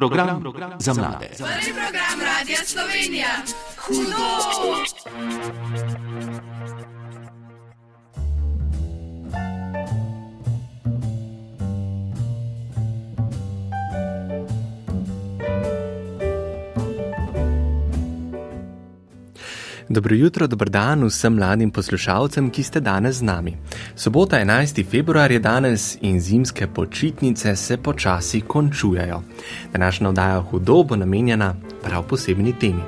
Program, program za mlade. Prvi program Radia Slovenija. Hudo! Dobro jutro, dober dan vsem mladim poslušalcem, ki ste danes z nami. Sobota 11. februar je danes in zimske počitnice se počasi končujejo. Današnja oddaja Hudo bo namenjena prav posebni temi.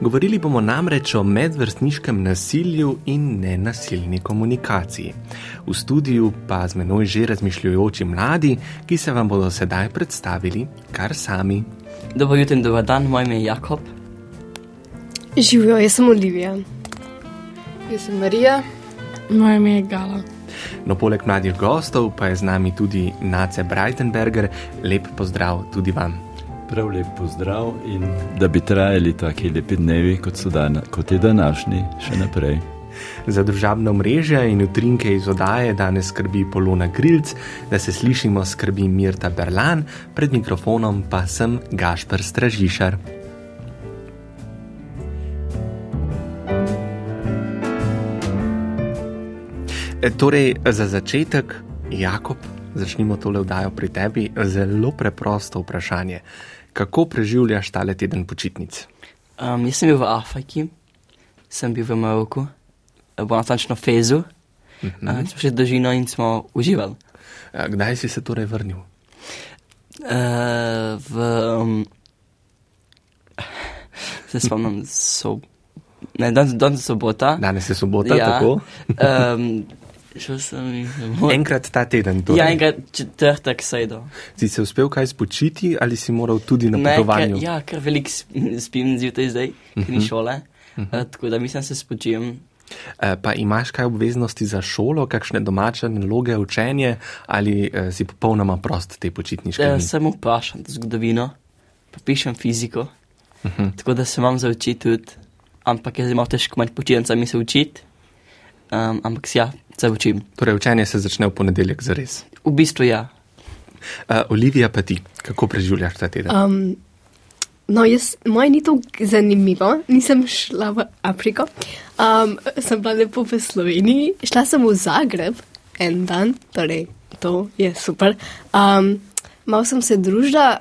Govorili bomo namreč o medvrstniškem nasilju in nenasilni komunikaciji. V studiu pa z menoj že razmišljujoči mladi, ki se vam bodo sedaj predstavili kar sami. Dobro jutro in dober dan, moje ime je Jakob. Živijo, jaz sem Olivija. Jaz sem Marija. Moje ime je Gala. No, poleg mladih gostov pa je z nami tudi Nace Breitenberger. Lep pozdrav tudi vam. Prav lep pozdrav in da bi trajali tako lepi dnevi, kot, dan, kot je današnji, še naprej. Za družabno mreže in utrinke iz oddaje danes skrbi Polona Grilc, da se slišimo skrbi Mirta Berlan, pred mikrofonom pa sem Gašper Stražišar. Torej, za začetek, Jakob, začnimo tole vdajo pri tebi. Zelo preprosto vprašanje. Kako preživljaš tale teden počitnic? Um, jaz sem bil v Afriki, sem bil v Maroku, bolj natančno v Fezu. Uh -huh. uh, smo šli dolžino in smo uživali. A, kdaj si se torej vrnil? Uh, v, um, se spomnim, so, ne, danes, je sobota. Danes je sobota, ja, tako. um, Šel sem moj... enkrat ta teden. Torej. Ja, enkrat četrtek sredo. Si se uspel kaj spočiti ali si moral tudi na potovanju? Ne, ker, ja, ker veliko spim zjutraj zdaj, ker ni mhm. šole. Uh -huh. uh, tako da mislim, se spočijem. Uh, pa imaš kaj obveznosti za šolo, kakšne domače naloge, učenje ali uh, si popolnoma prost te počitniške? Uh, sem vprašan zgodovino, pa pišem fiziko, uh mhm. -huh. tako da se imam za učiti tudi, ampak je zelo težko med počitnicami se učiti. Um, ampak ja, se učim. Torej, učenje se začne v ponedeljek, za res. V bistvu ja. Uh, Olivija, pa ti, kako preživljaš ta teden? Um, no, jaz, moj ni to zanimivo, nisem šla v Afriko, um, sem bila lepo v Sloveniji, šla sem v Zagreb en dan, torej to je super. Um, malo sem se družila,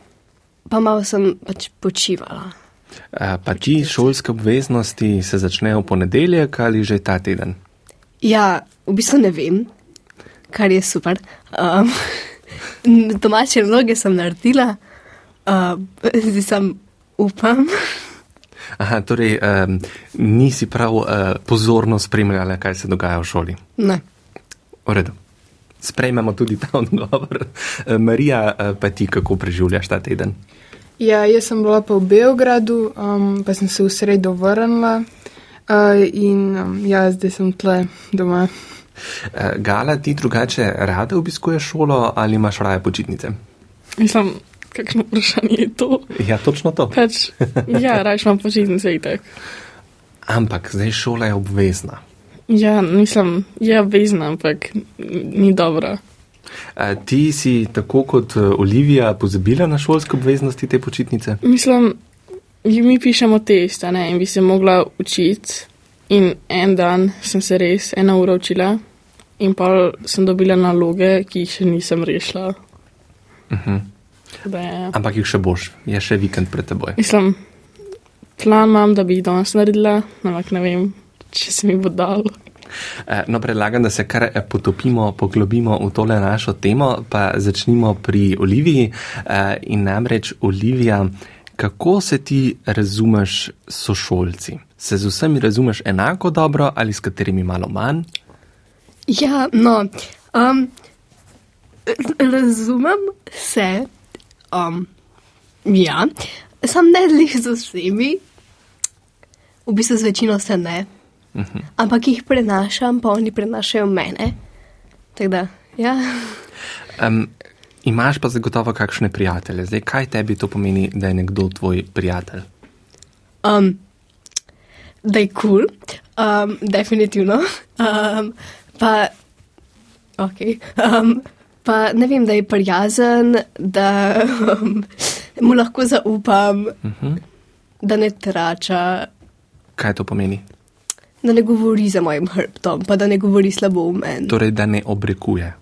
pa malo sem pač počivala. Uh, pa ti šolske obveznosti se začnejo v ponedeljek ali že ta teden? Ja, v bistvu ne vem, kar je super. Um, domače vloge sem naredila, uh, zdaj sem upam. Aha, torej um, nisi prav uh, pozorno spremljala, kaj se dogaja v šoli. Ne. V redu. Sprejmemo tudi ta odgovor. Marija, pa ti kako preživljaš ta teden? Ja, jaz sem bila pa v Beogradu, um, pa sem se v sredo vrnila. Uh, in um, ja, zdaj sem tle doma. Uh, Gala, ti drugače rade obiskuješ šolo ali imaš raje počitnice? Mislim, kakšno vprašanje je to? Ja, točno to. Pač, ja, raje imam počitnice in tako. Ampak zdaj šola je obvezna. Ja, mislim, je obvezna, ampak ni dobra. Uh, ti si tako kot Olivija pozabila na šolske obveznosti te počitnice? Mislim, mi pišemo testa ne, in bi se mogla učiti. In en dan sem se res ena ura učila, in pa sem dobila naloge, ki jih še nisem rešila. Uh -huh. je, Ampak jih še boš, je še vikend pred teboj. Mislim, plan imam, da bi jih danes naredila, ampak ne vem, če se mi bo dal. No, predlagam, da se kar potopimo, poglobimo v tole našo temo, pa začnimo pri Oliviji. In namreč Olivija kako se ti razumeš s sošolci? Se z vsemi razumeš enako dobro ali s katerimi malo manj? Ja, no, um, razumem se, um, ja, sem ne lih z vsemi, v bistvu z večino se ne, uh -huh. ampak jih prenašam, pa oni prenašajo mene. Tako da, ja. Um, Imaš pa zagotovo kakšne prijatelje. Zdaj, kaj tebi to pomeni, da je nekdo tvoj prijatelj? Um, da je kul, cool. um, definitivno. Um, pa, okay. um, pa ne vem, da je prijazen, da, um, mu lahko zaupam, Uh -huh. da ne trača, Kaj to pomeni? da ne govori za mojim hrbtom, pa da ne govori slabo o meni. Torej, da ne obrekuje.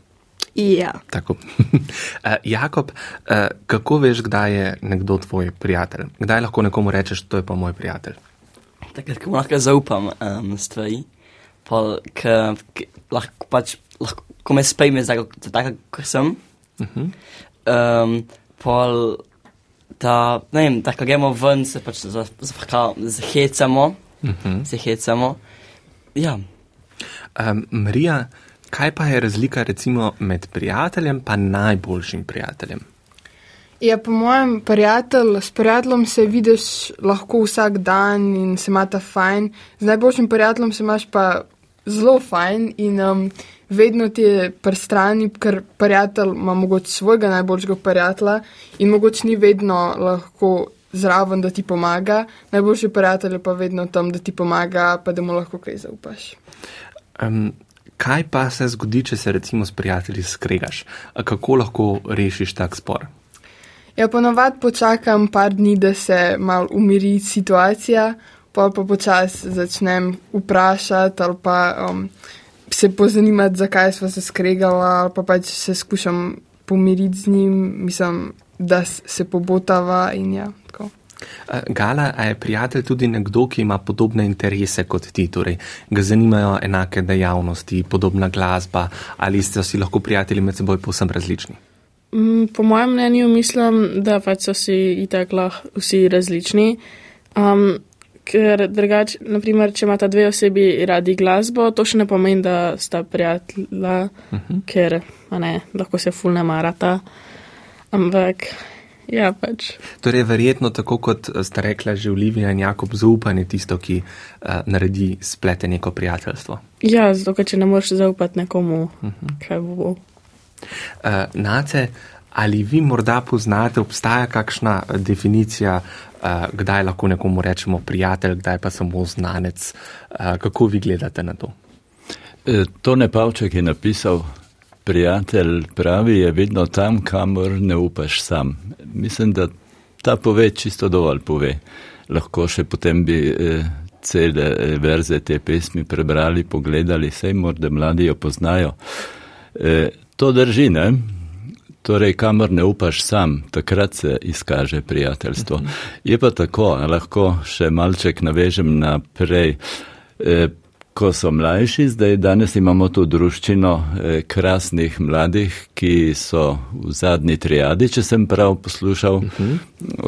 Ja. Tako. Eh, Jakob, eh, kako veš, kdaj je nekdo tvoj prijatelj? Kdaj lahko nekomu rečeš, to je pa moj prijatelj? Takrat, ko lahko zaupam um, stvari, pa k, k, lahko pač, lahko, ko me sprejme za za tako, kot sem, Uh -huh. um, pol, da, ne vem, da ko gremo ven, se pač za- za- zahecamo, Uh -huh. se hecamo. Ja, um, Marija, kaj pa je razlika recimo med prijateljem in najboljšim prijateljem? Ja, po mojem, prijatelj, s prijateljem se vidiš lahko vsak dan in se imata fajn, z najboljšim prijateljem se imaš pa zelo fajn in um, vedno ti je pri strani, ker prijatelj ima mogoče svojega najboljšega prijatelja in mogoče ni vedno lahko zraven, da ti pomaga, najboljši prijatelj je pa vedno tam, da ti pomaga, pa da mu lahko kaj zaupaš. Um, kaj pa se zgodi, če se recimo s prijatelji skregaš? Kako lahko rešiš tak spor? Ja, ponovadi počakam par dni, da se mal umiri situacija, pa pa počasi začnem vprašati ali pa um, se pozanimati, zakaj smo se skregali, ali pa pač se skušam pomiriti z njim, mislim, da se pobotava in ja, tako. Eh, Gala, je prijatelj tudi nekdo, ki ima podobne interese kot ti, torej ga zanimajo enake dejavnosti, podobna glasba, ali ste si lahko prijatelji med seboj povsem različni? Mm, Po mojem mnenju mislim, da pač so si itak lahko vsi različni. Um, ker drugače, naprimer, če imata dve osebi radi glasbo, to še ne pomeni, da sta prijatelja, uh -huh. ker ne, lahko se ful ne marata. Ampak, ja, pač. Torej, verjetno tako kot eh, sta rekla že Olivija in Jakob, zaupanje je tisto, ki uh, naredi splete neko prijateljstvo. Ja, zato, ker če ne moreš zaupati nekomu, uh -huh. kaj bo. Uh, Nace, ali vi morda poznate, obstaja kakšna eh, definicija, uh, kdaj lahko nekomu rečemo prijatelj, kdaj pa samo znanec? Uh, kako vi gledate na to? E, Tone Pavček je napisal, prijatelj pravi je vedno tam, kamor ne upaš sam. Mislim, da ta pove čisto dovolj pove. Lahko še potem bi eh, cele eh, verze te pesmi prebrali, pogledali, sej morda mladi jo poznajo. E, to drži, ne? Torej, kamor ne upaš sam, takrat se izkaže prijateljstvo. Je pa tako, lahko še malček navežem naprej. E, ko so mlajši, zdaj danes imamo tu druščino e, krasnih mladih, ki so v zadnji triadi, če sem prav poslušal,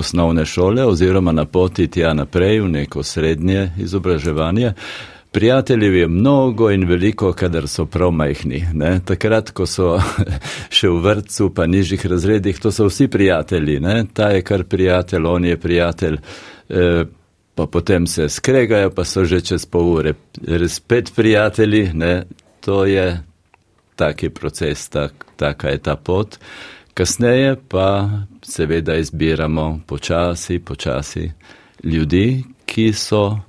osnovne šole oziroma na poti tja naprej v neko srednje izobraževanje. Prijateljev je mnogo in veliko, kadar so prav majhni. Ne? Takrat, ko so še v vrtcu, pa nižjih razredih, to so vsi prijatelji. Ne? Ta je kar prijatelj, on je prijatelj, e, pa potem se skregajo, pa so že čez pol ure res spet prijatelji. Ne? To je taki proces, tak, taka je ta pot. Kasneje pa seveda izbiramo počasi, počasi ljudi, ki so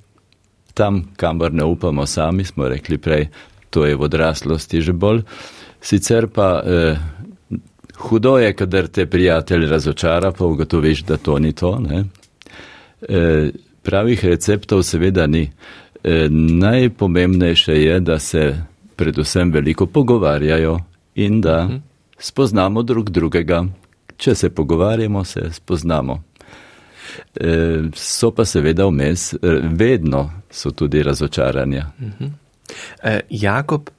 tam, kamor ne upamo sami, smo rekli prej, to je v odraslosti že bolj. Sicer pa eh, hudo je, kadar te prijatelj razočara, pa ugotoviš, da to ni to. Eh, pravih receptov seveda ni. Eh, najpomembnejše je, da se predvsem veliko pogovarjajo in da spoznamo drug drugega. Če se pogovarjamo, se spoznamo. E, so pa seveda vmes, e, vedno so tudi razočaranja. E, Jakob,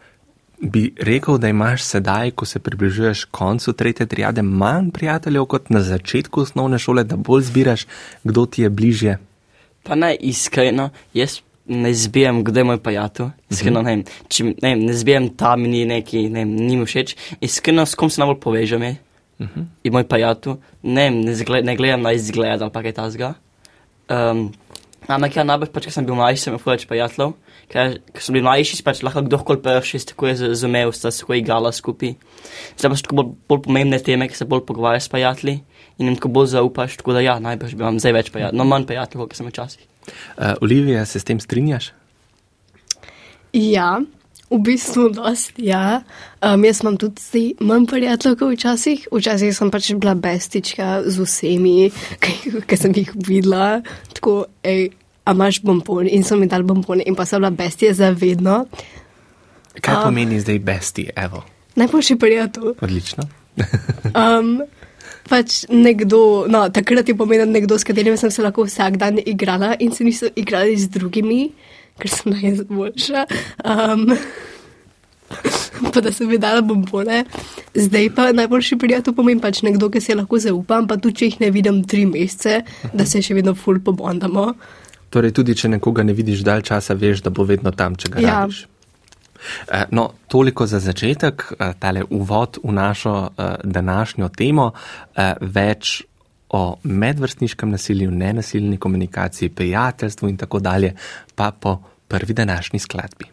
bi rekel, da imaš sedaj, ko se približuješ koncu tretje triade, manj prijateljev kot na začetku osnovne šole, da bolj zbiraš, kdo ti je bližje. Pa naj iskreno, jaz ne zbijem, kdo je moj prijatelj. Iskreno, ne vem, če ne, vem, ne zbijem tam, ni neki, ne vem, ni mi všeč. Iskreno, s kom se najbolj povežem je. Uh -huh. In moj prijatelj, ne, vem, ne, zgled, ne gledam na izgled ali pa kaj tasga. Um, ampak ja, najbolj pač, ker sem bil mlajši, sem imel več prijateljev. Ker, ker sem bil mlajši, pač lahko kdorkoli prši, tako je razumel, sta se tako igrala skupaj. Zdaj pa so bolj, bolj pomembne teme, ki se bolj pogovarjaš s prijatelji in jim tako bolj zaupaš, tako da ja, najbrž bi imam zdaj več prijateljev, no manj prijateljev, kot sem včasih. Uh, Olivija, se s tem strinjaš? Ja, v bistvu dosti, ja. Um, jaz imam tudi manj prijateljev kot včasih. Včasih sem pač bila bestička z vsemi, ki sem jih videla. Tako, ej, a imaš bombon in so mi dali bombone in pa sem bila bestija za vedno. Kaj A. pomeni zdaj besti, evo? Najboljši prijatelj. Odlično. Um, pač nekdo, no, takrat je pomenil nekdo, s katerim sem se lahko vsak dan igrala in se niso igrali z drugimi, ker sem najboljša. Um, pa da sem mi dala bombone. Zdaj pa najboljši prijatelj pomeni pač nekdo, ki se lahko zaupam, pa tudi če jih ne vidim tri mesece, da se še vedno ful pobondamo. Torej, tudi če nekoga ne vidiš dalj časa, veš, da bo vedno tam, če ga Ja. rabiš. Eh, No, toliko za začetek, eh, tale uvod v našo eh, današnjo temo, več o medvrstniškem nasilju, nenasilni komunikaciji, prijateljstvu in tako dalje, pa po prvi današnji skladbi.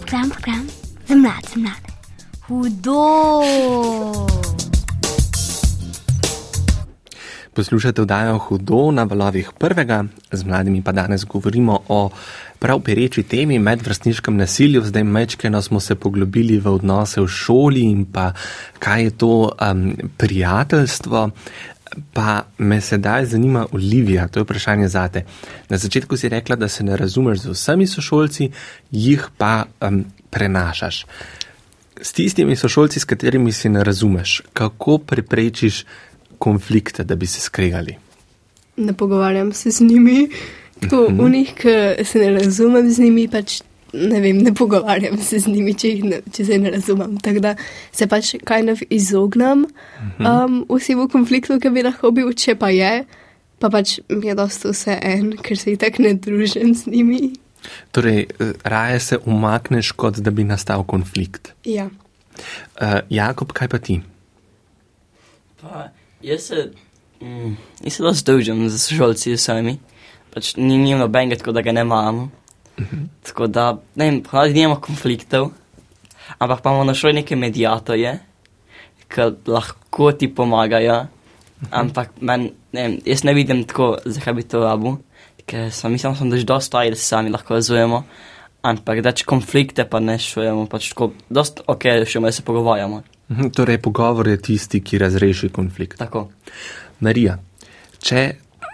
Program, program, za mlade, za mlade. Hudo! Poslušate vdajo Hudo na valovih prvega, z mladimi pa danes govorimo o prav pereči temi medvrstniškem nasilju. Zdaj mečkeno smo se poglobili v odnose v šoli in pa kaj je to um, prijateljstvo. Pa me sedaj zanima Olivija, to je vprašanje zate. Na začetku si rekla, da se ne razumeš z vsemi sošolci, jih pa um, prenašaš. S tistimi sošolci, s katerimi si ne razumeš, kako preprečiš konflikte, da bi se skregali. Ne pogovarjam se z njimi, tako v njih, ki se ne razumem z njimi, pač ne vem, ne pogovarjam se z njimi, če, jih ne, če se ne razumem. Tako da se pač kaj kind of izognem um, vsemu konfliktu, ki bi lahko bil, če pa je, pa pač mi je dosto vse en, ker se itak ne družim z njimi. Torej, eh, raje se umakneš, kot da bi nastal konflikt. Ja. Uh, Jakob, kaj pa ti? Pa, jaz se, mm, jaz se dosti družim z sošolci sami. Pač ni njim nobenega, tako da ga ne imamo. Tako da, ne vem, ponavadi nimamo konfliktov, ampak pa imamo na šoli neke medijatorje, ki lahko ti pomagajo. Ampak men, ne vem, jaz ne vidim tako, zakaj bi to rabil, ker sem, mislim, sem, da že dosta stvari, da se sami lahko razumemo. Ampak če konflikte pa ne šujemo, pač tako, dosta ok, šujemo, da se pogovarjamo. Mhm, Torej, pogovor je tisti, ki razreši konflikt. Tako. Marija, če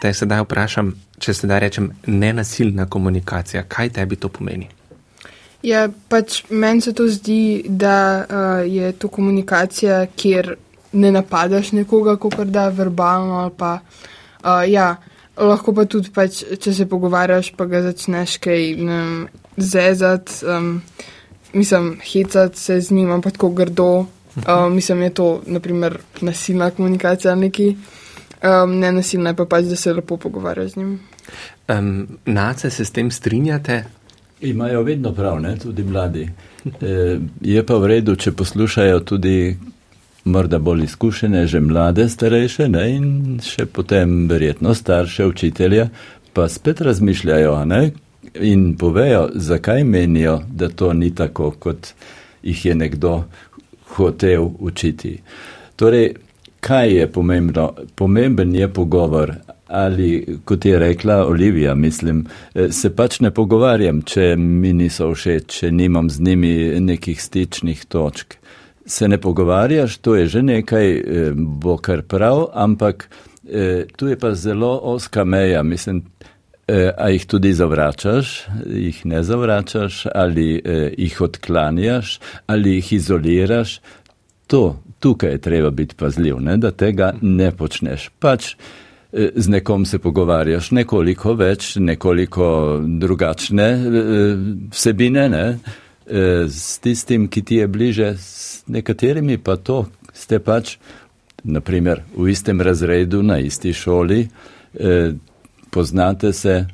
te sedaj vprašam, če sedaj rečem nenasilna komunikacija, kaj tebi to pomeni? Ja, pač meni se to zdi, da uh, je to komunikacija, kjer ne napadaš nekoga, kot da verbalno ali pa. Uh, ja, lahko pa tudi, pač, če se pogovarjaš, pa ga začneš kaj ne vem, zezati, um, mislim, hecati se z njim, ampak tako grdo. Uh, mislim, je to, naprimer, nasilna komunikacija ali neki. Um, ne nasilna je pa pač, da se lepo pogovarjaš z njim. Um, nace se s tem strinjate? Imajo vedno prav, ne? tudi mladi. E, je pa v redu, če poslušajo tudi morda bolj izkušene, že mlade, starejše ne? in še potem verjetno starše učitelja, pa spet razmišljajo ne? in povejo, zakaj menijo, da to ni tako, kot jih je nekdo hotel učiti. Torej, kaj je pomembno? Pomemben je pogovor. Ali, kot je rekla Olivija, mislim, eh, se pač ne pogovarjam, če mi niso všeč, če nimam z njimi nekih stičnih točk. Se ne pogovarjaš, to je že nekaj, eh, bo kar prav, ampak eh, tu je pa zelo oska meja. Mislim, a jih tudi zavračaš, jih ne zavračaš, ali eh, jih odklanjaš, ali jih izoliraš. To, tukaj je treba biti pazljiv, ne, da tega ne počneš. Pač eh, z nekom se pogovarjaš nekoliko več, nekoliko drugačne eh, vsebine, ne, eh, s tistim, ki ti je bliže, s nekaterimi pa to ste pač, naprimer, v istem razredu, na isti šoli, eh, poznate se,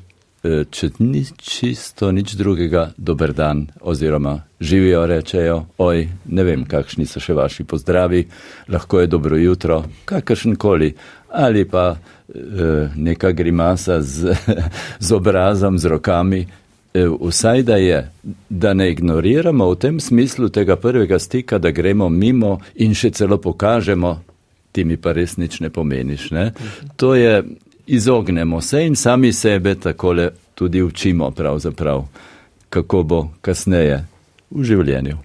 eh, če ni čisto nič drugega, dober dan, oziroma živijo, rečejo, oj, ne vem, kakšni so še vaši pozdravi, lahko je dobro jutro, kakršen koli, ali pa eh, neka grimasa z, z obrazom, z rokami. Eh, Vsaj da je, da ne ignoriramo v tem smislu tega prvega stika, da gremo mimo in še celo pokažemo, ti mi pa res nič ne pomeniš. Ne? To je, izognemo se in sami sebe takole tudi učimo pravzaprav. kako bo kasneje v življenju.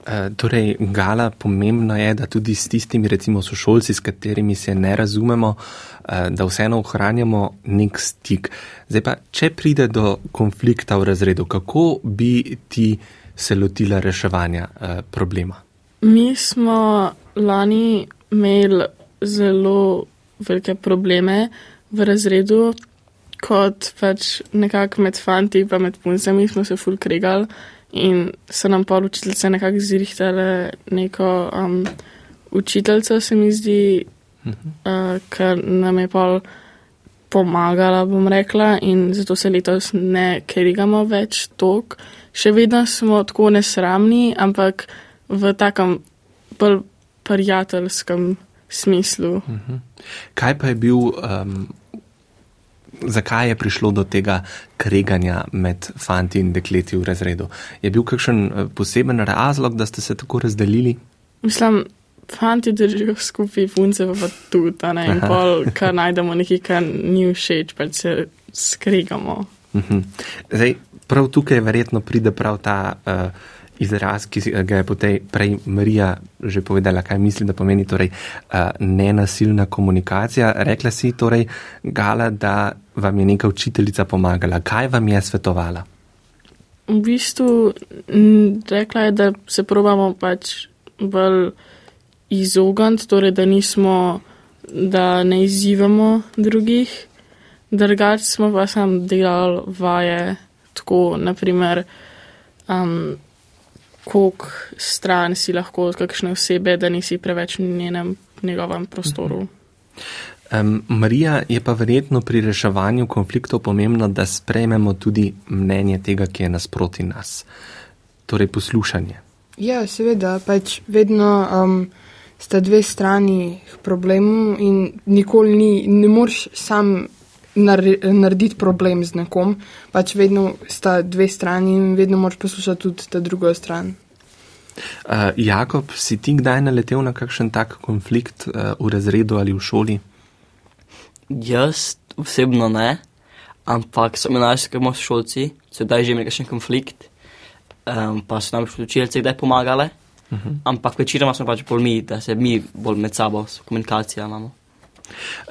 E, torej, Gala, pomembno je, da tudi s tistimi, recimo, sošolci, s katerimi se ne razumemo, e, da vseeno ohranjamo nek stik. Zdaj pa, če pride do konflikta v razredu, kako bi ti se lotila reševanja e, problema? Mi smo lani imeli zelo velike probleme v razredu, kot pač nekako med fanti in med puncami smo se full kregali in so nam pa učiteljice nekako zrihtale neko um, učiteljico, se mi zdi, uh, ker nam je pa pomagala, bom rekla, in zato se letos ne kerigamo več tok. Še vedno smo tako nesramni, ampak v takem bolj prijateljskem smislu. Uh -huh. Kaj pa je bil, um, zakaj je prišlo do tega kreganja med fanti in dekleti v razredu? Je bil kakšen eh, poseben razlog, da ste se tako razdelili? Mislim, fanti držijo skupaj, punce pa tudi, ne, in pol, kar najdemo nekaj, kar ni všeč, pa se skregamo. -huh. Zdaj, prav tukaj verjetno pride prav ta. Uh, izraz, ki ga je potem prej Marija že povedala, kaj misli, da pomeni torej uh, nenasilna komunikacija. Rekla si torej, Gala, da vam je neka učiteljica pomagala. Kaj vam je svetovala? V bistvu rekla je, da se probamo pač bolj izogniti, torej da nismo, da ne izzivamo drugih. Drugač smo pa sam delali vaje, tako naprimer. Um, koliko stran si lahko od kakšne osebe, da nisi preveč v njenem, njegovem prostoru. Um, Marija je pa verjetno pri reševanju konfliktov pomembno, da sprejmemo tudi mnenje tega, ki je nasproti nas. Torej poslušanje. Ja, seveda, pač vedno um, sta dve strani problemov in nikoli ni, ne moreš sam narediti problem z nekom, pač vedno sta dve strani in vedno moraš poslušati tudi ta drugo stran. Uh, Jakob, si ti kdaj naletel na kakšen tak konflikt uh, v razredu ali v šoli? Jaz osebno ne, ampak so mi našli, ker smo šolci, sedaj že imeli kakšen konflikt, um, pa so nam učilci kdaj pomagali, uh mhm. -huh. ampak večinoma smo pač bolj mi, da se mi bolj med sabo komunikacija imamo.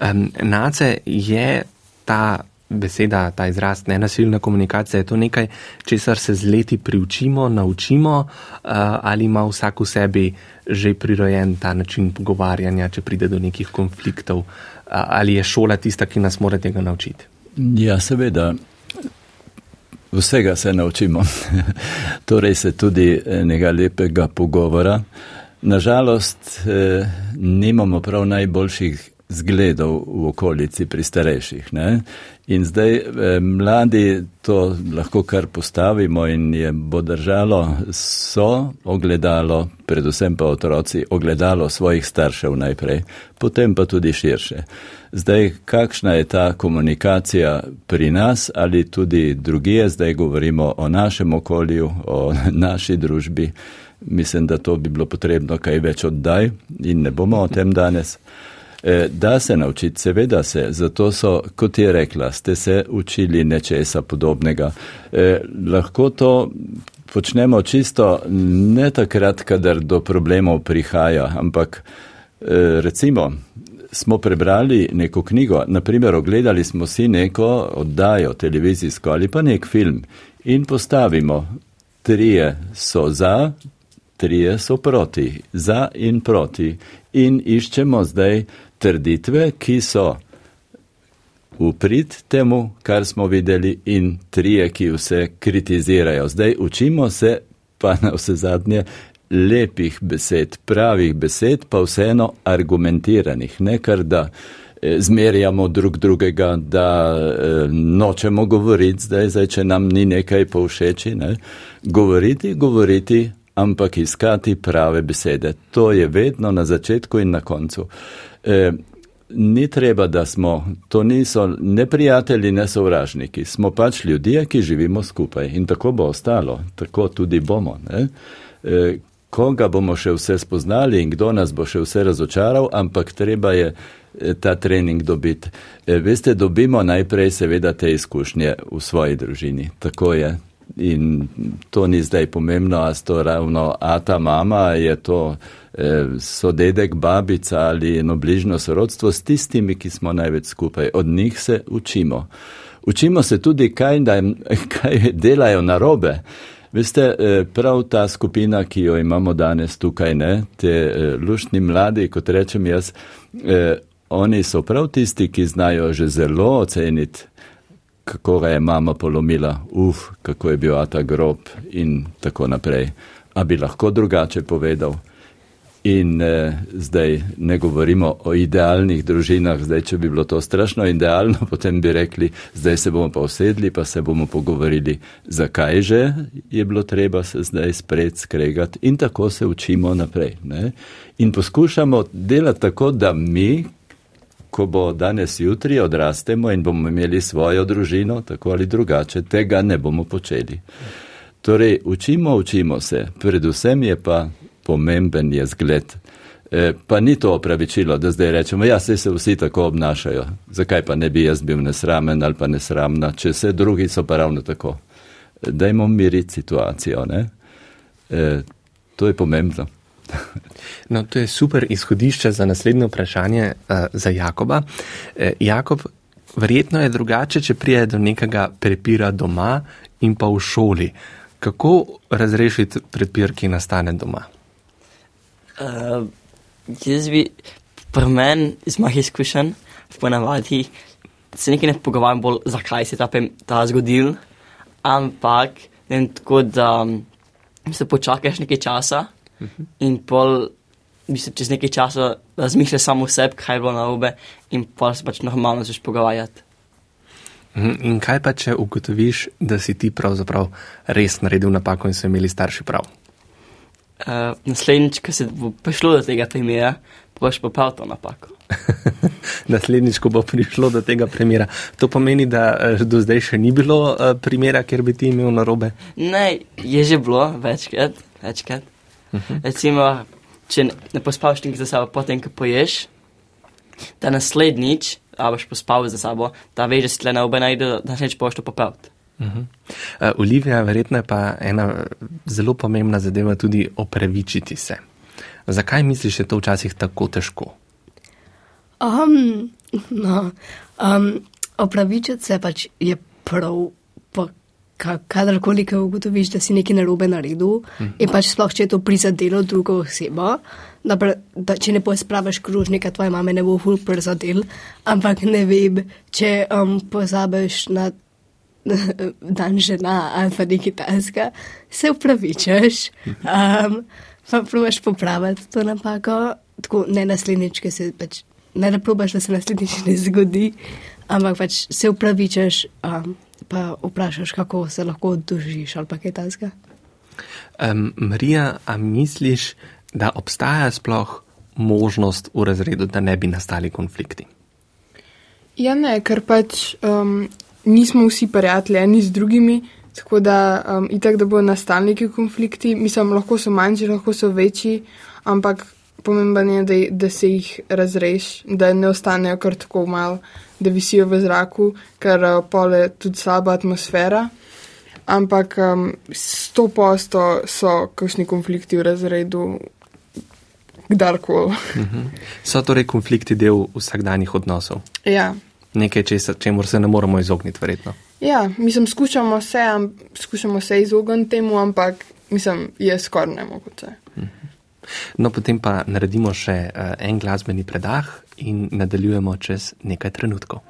Um, Nace je ta beseda, ta izraz nenasilna komunikacija, je to nekaj, česar se z leti priučimo, naučimo, uh, ali ima vsak v sebi že prirojen ta način pogovarjanja, če pride do nekih konfliktov, uh, ali je šola tista, ki nas mora tega naučiti? Ja, seveda. Vsega se naučimo, torej se tudi eh, nekaj lepega pogovora. Nažalost, eh, nimamo prav najboljših zgledov v okolici pri starejših. Ne? In zdaj eh, mladi to lahko kar postavimo in je bo držalo so ogledalo, predvsem pa otroci, ogledalo svojih staršev najprej, potem pa tudi širše. Zdaj, kakšna je ta komunikacija pri nas ali tudi drugije, zdaj govorimo o našem okolju, o naši družbi. Mislim, da to bi bilo potrebno kaj več oddaj in ne bomo o tem danes. E, da se naučiti, seveda se, zato so, kot je rekla, ste se učili nečesa podobnega. Eh, lahko to počnemo čisto ne takrat, kadar do problemov prihaja, ampak eh, recimo smo prebrali neko knjigo, naprimer ogledali smo si neko oddajo televizijsko ali pa nek film in postavimo, trije so za, trije so proti, za in proti in iščemo zdaj trditve, ki so uprit temu, kar smo videli, in trije, ki vse kritizirajo. Zdaj učimo se pa na vse zadnje lepih besed, pravih besed, pa vseeno argumentiranih, ne kar da eh, zmerjamo drug drugega, da eh, nočemo govoriti, zdaj, zdaj če nam ni nekaj povšeči, ne? govoriti, govoriti, ampak iskati prave besede. To je vedno na začetku in na koncu. E, ni treba, da smo, to niso ne prijatelji, ne sovražniki, smo pač ljudje, ki živimo skupaj in tako bo ostalo, tako tudi bomo. E, koga bomo še vse spoznali in kdo nas bo še vse razočaral, ampak treba je e, ta trening dobiti. E, veste, dobimo najprej seveda te izkušnje v svoji družini, tako je. In to ni zdaj pomembno, a to ravno a ta mama, je to eh, so dedek, babica ali eno bližno sorodstvo s tistimi, ki smo največ skupaj. Od njih se učimo. Učimo se tudi, kaj, da, kaj delajo narobe. Veste, eh, prav ta skupina, ki jo imamo danes tukaj, ne, te eh, luštni mladi, kot rečem jaz, oni so prav tisti, ki znajo že zelo oceniti, kako ga je mama polomila, uf, kako je bil ta grob in tako naprej. A bi lahko drugače povedal? In eh, zdaj ne govorimo o idealnih družinah, zdaj, če bi bilo to strašno idealno, potem bi rekli, zdaj se bomo pa usedli, pa se bomo pogovorili, zakaj že je bilo treba se zdaj spred skregati in tako se učimo naprej. Ne? In poskušamo delati tako, da mi, ko bo danes jutri odrastemo in bomo imeli svojo družino, tako ali drugače, tega ne bomo počeli. Torej, učimo, učimo se, predvsem je pa pomemben je zgled. E, pa ni to opravičilo, da zdaj rečemo, ja, se se vsi tako obnašajo. Zakaj pa ne bi jaz bil nesramen ali pa nesramna, če vse drugi so pa ravno tako. Dajmo miriti situacijo, ne? E, to je pomembno. No, to je super izhodišče za naslednje vprašanje uh, za Jakoba. E, Jakob, verjetno je drugače, če prije do nekega prepira doma in pa v šoli. Kako razrešiti prepir, ki nastane doma? Uh, jaz bi, pri meni, iz mojih izkušenj, ponavadi se nekaj ne pogovarjam bolj, zakaj se je ta, ta zgodil, ampak ne vem, tako da um, se počakaš nekaj časa in pol, mislim, čez nekaj časa razmišljaš samo o sebi, kaj je bilo narobe in pol se pač normalno začneš pogovarjati. Mhm, In kaj pa, če ugotoviš, da si ti pravzaprav res naredil napako in so imeli starši prav? Uh, naslednjič, ko se bo prišlo do tega primera, boš popravil to napako. Naslednjič, ko bo prišlo do tega primera. To pomeni, da eh, do zdaj še ni bilo eh, primera, kjer bi ti imel narobe. Ne, je že bilo večkrat, večkrat. Uh -huh. Recimo, če ne, pospavaš nekaj za sabo, potem, ko poješ, da naslednjič, a boš pospal za sabo, da veš, da si tle na obe najde, da naslednjič boš to popravil. Uh -huh. uh, Olivija, verjetno je pa ena zelo pomembna zadeva tudi opravičiti se. Zakaj misliš, da je to včasih tako težko? Um, no, um, opravičiti se pač je prav, pa kadarkoli, ko ugotoviš, da si nekaj narobe naredil mm. in pač sploh, če je to prizadelo drugo osebo, da, pre- da če ne pospraviš krožnika, tvoje mame ne bo ful prizadel, ampak ne vem, če um, pozabiš na dan žena ali pa nekaj tasga, se upravičaš, um, pa probaš popraviti to napako, tako ne naslednjič, ki se pač ne da probaš, da se naslednjič ne zgodi, ampak pač se upravičaš, um, pa vprašaš, kako se lahko odužiš ali pa kaj tasga. Um, Marija, a misliš, da obstaja sploh možnost v razredu, da ne bi nastali konflikti? Ja, ne, ker pač um, nismo vsi prijatelji eni z drugimi, tako da um, itak, da bodo nastali neki konflikti, mislim, lahko so manjši, lahko so večji, ampak pomemben je, da, da se jih razreš, da ne ostanejo kar tako mal, da visijo v zraku, ker uh, pole tudi slaba atmosfera. Ampak um, sto posto so kakšni konflikti v razredu, kdarkoli. So torej konflikti del vsakdanjih odnosov? ja. Nekaj, česa- čemur se ne moremo izogniti, verjetno. Ja, mislim, skušamo se, am, skušamo se izogniti temu, ampak mislim, je skoraj nemogoče. No, potem pa naredimo še uh, en glasbeni predah in nadaljujemo čez nekaj trenutkov.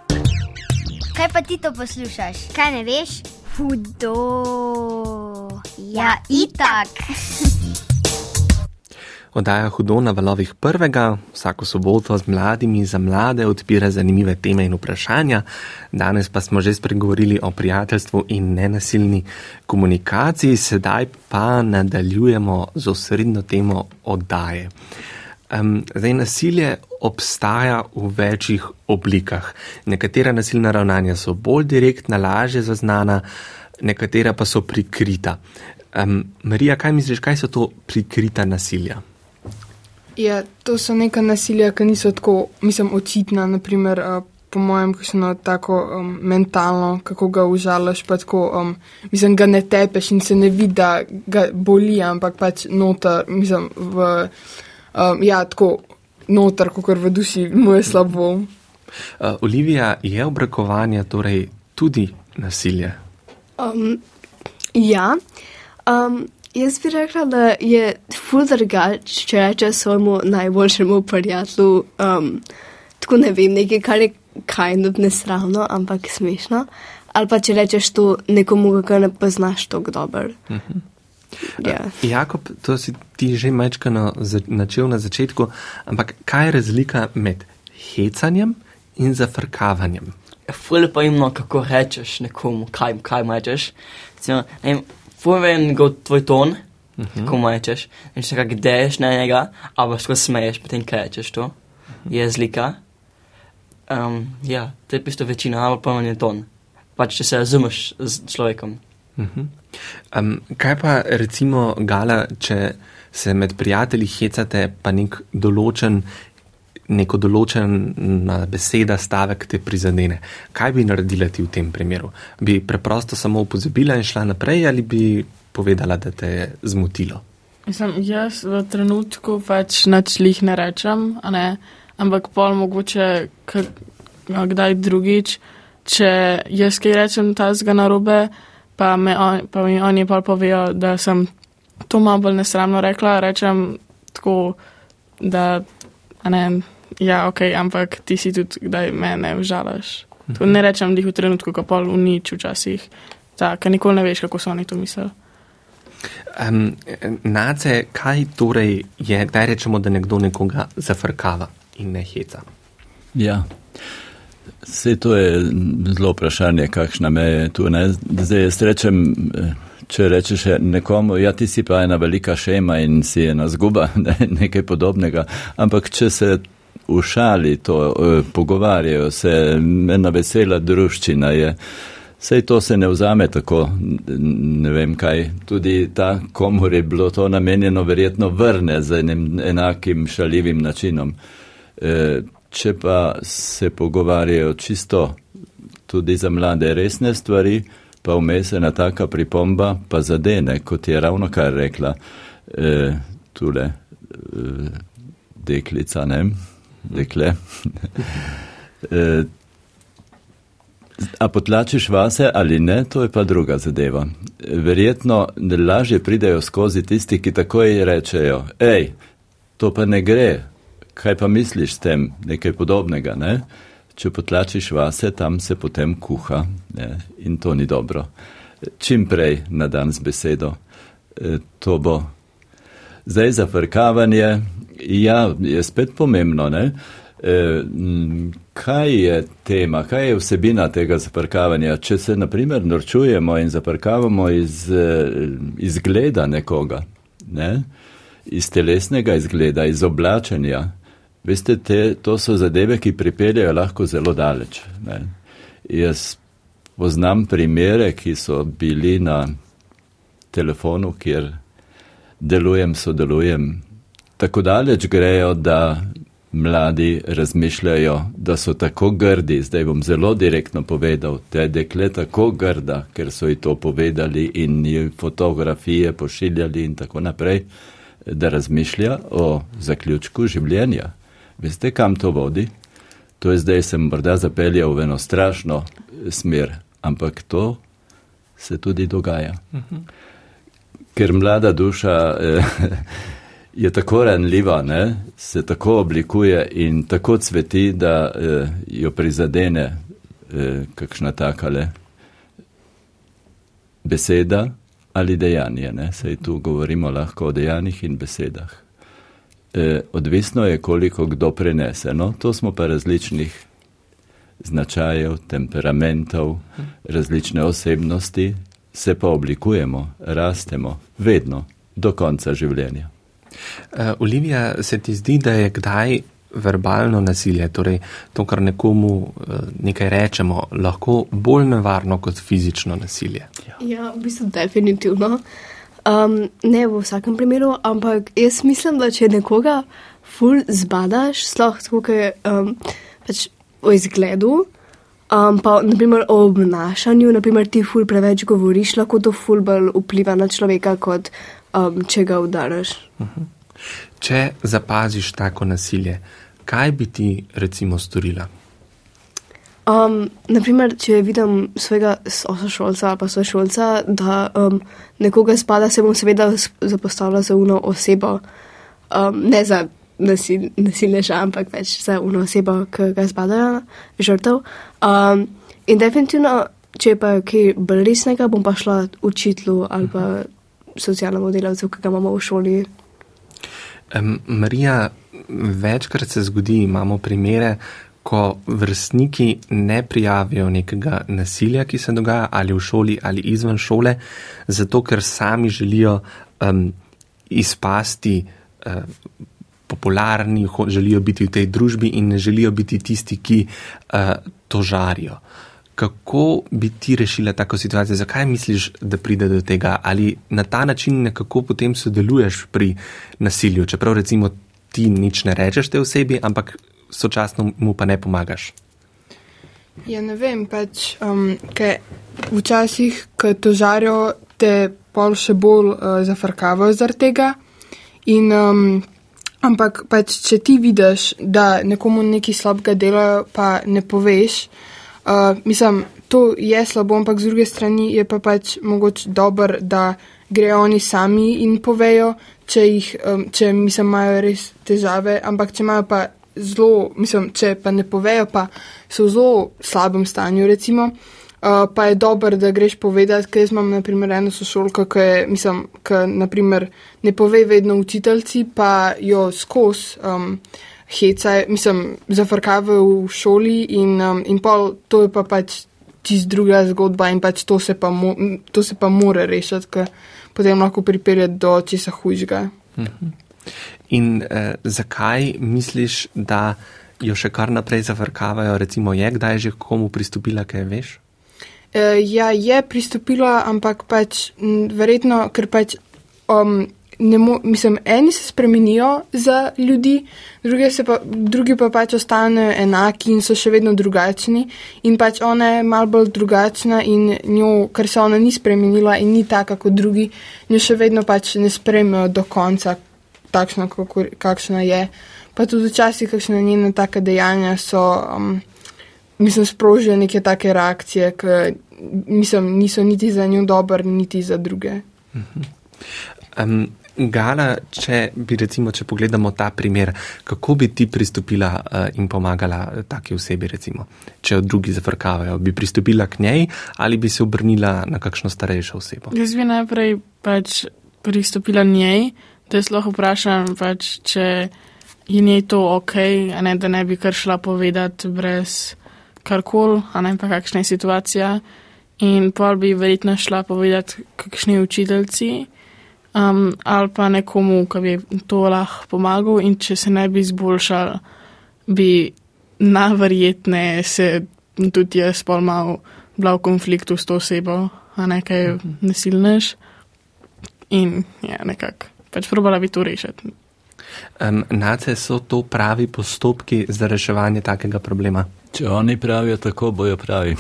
Kaj pa ti to poslušaš? Kaj ne veš? Hudo. Ja, itak. Oddaja Hudo na valovih prvega, vsako soboto z mladimi za mlade odpira zanimive teme in vprašanja. Danes pa smo že spregovorili o prijateljstvu in nenasilni komunikaciji, sedaj pa nadaljujemo z osrednjo temo oddaje. Um, zdaj, nasilje obstaja v večjih oblikah. Nekatera nasilna ravnanja so bolj direktna, lažje zaznana, nekatera pa so prikrita. Um, Marija, kaj misliš, kaj so to prikrita nasilja? Ja, to so neka nasilja, ki niso tako, mislim, očitna, naprimer uh, po mojem, kakšno tako um, mentalno, kako ga užalaš, pa tako, um, mislim, ga ne tepeš in se ne vidi, da ga boli, ampak pač noter, mislim, v, um, ja, tako noter, kot v duši, mu je slabo. Uh, Olivija, je obrekovanje torej tudi nasilje? Um, ja, um, jaz bi rekla, da je ful drugače, če reče svojemu najboljšemu prijatelju, um, tako ne vem, nekaj, kar je kind of nesravno, ampak smešno. Ali pa če rečeš to nekomu, ki ne poznaš tako dobro. Ja. Jakob, to si ti že mečkano načel na začetku, ampak kaj je razlika med hecanjem in zafrkavanjem? Ful pa imno, kako rečeš nekomu, kaj, kaj mu rečeš. Recimo, ne vem, vem go tvoj ton, uh -huh. kako mu rečeš. In če kak deješ na njega, ali pa skozi smeješ, potem kaj rečeš to. Je razlika. Um, ja, to je pisto večina, ali pa je ton. Pač, če se razumeš z človekom. Uh -huh. um, kaj pa recimo, Gala, če se med prijatelji hecate, pa nek določen, neko določena beseda, stavek te prizadene? Kaj bi naredila ti v tem primeru? Bi preprosto samo pozabila in šla naprej, ali bi povedala, da te je zmotilo? Mislim, jaz v trenutku pač načlih ne rečem, ne, ampak pol mogoče kdaj drugič, če jaz kaj rečem tazga narobe, pa, me on, pa mi oni pol povejo, da sem to malo bolj nesramno rekla, rečem tako, da, ne, ja, ok, ampak ti si tudi kdaj mene užalaš. To ne rečem jih v trenutku, ko pol unič včasih, tako, ker nikoli ne veš, kako so oni to mislili. Um, nace, kaj torej je, kdaj rečemo, da nekdo nekoga zafrkava in ne heca? Ja. Vse to je zelo vprašanje, kakšna meja je tu. Ne? Zdaj jaz rečem, če rečeš nekomu, ja ti si pa ena velika šema in si ena zguba, ne? nekaj podobnega, ampak če se v šali to eh, pogovarjajo, se ena vesela druščina je. Sej to se ne vzame tako, ne vem kaj, tudi ta, komor je bilo to namenjeno, verjetno vrne z enim enakim šaljivim načinom. E, če pa se pogovarjajo čisto tudi za mlade resne stvari, pa vmes ena taka pripomba pa zadene, kot je ravno kar rekla e, tule e, deklica, ne, dekle. e, A potlačiš vase ali ne, to je pa druga zadeva. Verjetno lažje pridejo skozi tisti, ki takoj rečejo, hej, to pa ne gre, kaj pa misliš s tem, nekaj podobnega. Ne? Če potlačiš vase, tam se potem kuha ne? in to ni dobro. Čim prej na dan z besedo, e, to bo. Zdaj zafrkavanje, ja, je spet pomembno, ne? E, kaj je tema, kaj je vsebina tega zaprkavanja? Če se naprimer norčujemo in zaprkavamo iz izgleda nekoga, ne? iz telesnega izgleda, iz oblačenja, veste, te, to so zadeve, ki pripeljajo lahko zelo daleč. Ne? Jaz poznam primere, ki so bili na telefonu, kjer delujem, sodelujem. Tako daleč grejo, da mladi razmišljajo, da so tako grdi, zdaj bom zelo direktno povedal, te dekle tako grda, ker so ji to povedali in ji fotografije pošiljali in tako naprej, da razmišlja o zaključku življenja. Veste, kam to vodi? To je zdaj sem morda zapeljal v eno strašno smer, ampak to se tudi dogaja. Ker mlada duša eh, je tako ranljiva, ne, se tako oblikuje in tako cveti, da eh, jo prizadene eh, kakšna takale beseda ali dejanje. Ne. Sej tu govorimo lahko o dejanjih in besedah. Eh, odvisno je, koliko kdo prenese. No, to smo pa različnih značajev, temperamentov, različne osebnosti, se pa oblikujemo, rastemo, vedno, do konca življenja. Uh, Olivija, se ti zdi, da je kdaj verbalno nasilje, torej to, kar nekomu uh, nekaj rečemo, lahko bolj nevarno kot fizično nasilje? Ja, v bistvu definitivno. Um, ne v vsakem primeru, ampak jaz mislim, da če nekoga ful zbadaš, sploh tako, ker um, pač o izgledu, um, pa naprimer o obnašanju, naprimer ti ful preveč govoriš, lahko to ful bolj vpliva na človeka, kot um, če ga udaraš. Če zapaziš tako nasilje, kaj bi ti recimo storila? Um, naprimer, če vidim svojega sošolca ali pa sošolca, da um, nekoga spada, se bom seveda zapostavila za uno osebo, um, ne za nasil, nasilneža, ampak več za uno osebo, ki ga spadajo, žrtev. Um, in definitivno, če je pa kaj bolj resnega, bom pa šla učitlu ali pa socialnemu delavcu, ki ga imamo v šoli. Um, Marija, večkrat se zgodi, imamo primere, ko vrstniki ne prijavijo nekega nasilja, ki se dogaja ali v šoli ali izven šole, zato ker sami želijo um, izpasti uh, popularni, ho, želijo biti v tej družbi in ne želijo biti tisti, ki uh, to žarijo. Kako bi ti rešila tako situacijo? Zakaj misliš, da pride do tega? Ali na ta način nekako potem sodeluješ pri nasilju, čeprav recimo ti nič ne rečeš te osebi, ampak sočasno mu pa ne pomagaš? Ja, ne vem, pač, um, ker včasih, ko to žarijo, te pol še bolj uh, zafrkavajo zaradi tega. In, um, ampak pač, če ti vidiš, da nekomu nekaj slabega dela, pa ne poveš, mislim, to je slabo, ampak z druge strani je pa pač mogoče dober, da grejo oni sami in povejo, če jih, um, če mislim, imajo res težave, ampak če imajo pa zelo, mislim, če pa ne povejo, pa so v zelo slabem stanju, recimo. Uh, pa je dobro, da greš povedati, ker jaz imam, na primer, eno sošolko, ki je, mislim, ki, naprimer, ne pove vedno učiteljci, pa jo skozi um, heca, mislim, zafrkavajo v šoli in, um, in pol to je pa pač čist druga zgodba in pač to se pa, mo to se pa more rešiti, ker potem lahko pripelje do česa hujšega. In eh, zakaj misliš, da jo še kar naprej zavrkavajo? Recimo, je kdaj že komu pristopila, kaj veš? E, ja, je pristopila, ampak pač m, verjetno, ker pač, um, mo, mislim, eni se spremenijo za ljudi, drugi, se pa, drugi pa pač ostanejo enaki in so še vedno drugačni. In pač ona je mal bolj drugačna in njo, ker se ona ni spremenila in ni taka kot drugi, njo še vedno pač ne spremijo do konca takšna, kakor, kakšna je. Pa tudi včasih kakšne njene take dejanja so. Um, mislim, sprožijo neke take reakcije, ki mislim, niso niti za njo dober, niti za druge. Um, Gala, če bi recimo, če pogledamo ta primer, kako bi ti pristopila uh, in pomagala taki osebi, recimo, če jo drugi zafrkavajo, bi pristopila k njej ali bi se obrnila na kakšno starejšo osebo? Jaz bi najprej pač pristopila njej, da jaz lahko vprašam, pač, če je njej to ok, ne da ne bi kar šla povedati brez karkoli, a ne pa kakšna je situacija. In pol bi verjetno šla povedati kakšni učiteljci um, ali pa nekomu, ki bi to lahko pomagal in če se ne bi izboljšal, bi najverjetneje se tudi jaz pol mal bila v konfliktu s to osebo, a ne kaj nasilnež. In ja, nekako, pač probala bi to rešiti. Um, Nace so to pravi postopki za reševanje takega problema. Če oni pravijo tako, bojo pravi.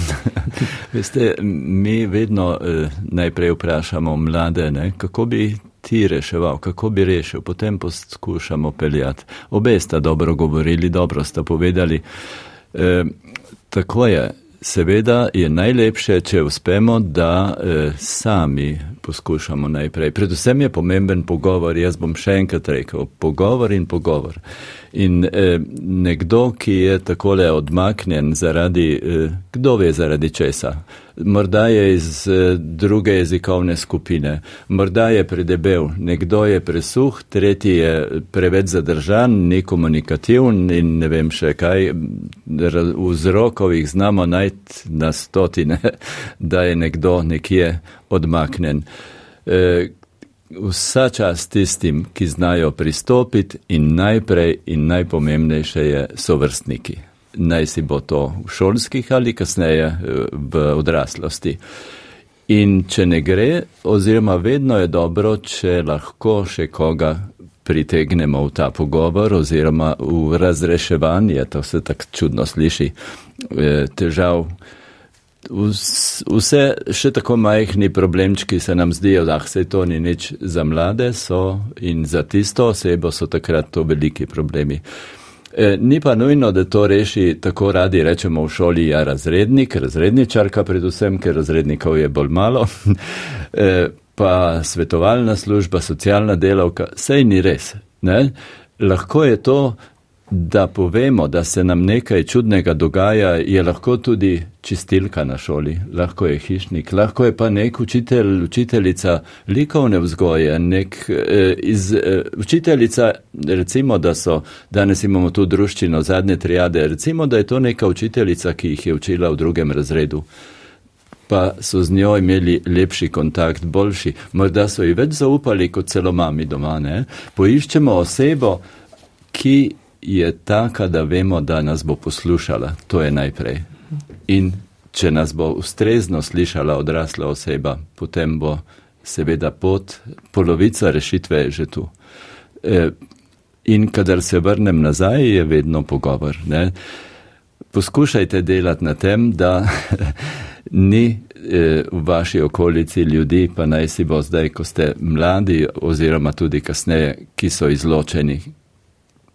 Veste, mi vedno eh, najprej vprašamo mlade, ne, kako bi ti reševal, kako bi rešil, potem poskušamo peljati. Obe sta dobro govorili, dobro sta povedali. Eh, tako je. Seveda je najlepše, če uspemo, da eh, sami poskušamo najprej. Predvsem je pomemben pogovor, jaz bom še enkrat rekel, pogovor in pogovor. In eh, nekdo, ki je takole odmaknjen zaradi, eh, kdo ve zaradi česa, morda je iz eh, druge jezikovne skupine, morda je predebel, nekdo je presuh, tretji je preveč zadržan, nekomunikativen in ne vem še kaj, vzrokov jih znamo najti na stotine, da je nekdo nekje odmaknen. Eh, Vsa čas tistim, ki znajo pristopiti in najprej in najpomembnejše je sovrstniki. Naj si bo to v šolskih ali kasneje eh, v odraslosti. In če ne gre, oziroma vedno je dobro, če lahko še koga pritegnemo v ta pogovor oziroma v razreševanje, to se tako čudno sliši, eh, težav. Vse še tako majhni problemčki se nam zdijo, da se to ni nič za mlade so in za tisto osebo so takrat to veliki problemi. E, ni pa nujno, da to reši tako radi rečemo v šoli, ja razrednik, razredničarka predvsem, ker razrednikov je bolj malo, e, pa svetovalna služba, socialna delavka, sej ni res. Ne? Lahko je to da povemo, da se nam nekaj čudnega dogaja, je lahko tudi čistilka na šoli, lahko je hišnik, lahko je pa nek učitelj, učiteljica likovne vzgoje, nek eh, iz, eh, učiteljica, recimo, da so, danes imamo tu druščino zadnje triade, recimo, da je to neka učiteljica, ki jih je učila v drugem razredu. Pa so z njo imeli lepši kontakt, boljši, morda so ji več zaupali kot celo mami doma. Ne? Poiščemo osebo, ki je taka, da vemo, da nas bo poslušala. To je najprej. In če nas bo ustrezno slišala odrasla oseba, potem bo seveda pot, polovica rešitve je že tu. E, in kadar se vrnem nazaj, je vedno pogovor. Ne? Poskušajte delati na tem, da ni e, v vaši okolici ljudi, pa naj si bo zdaj, ko ste mladi oziroma tudi kasneje, ki so izločeni,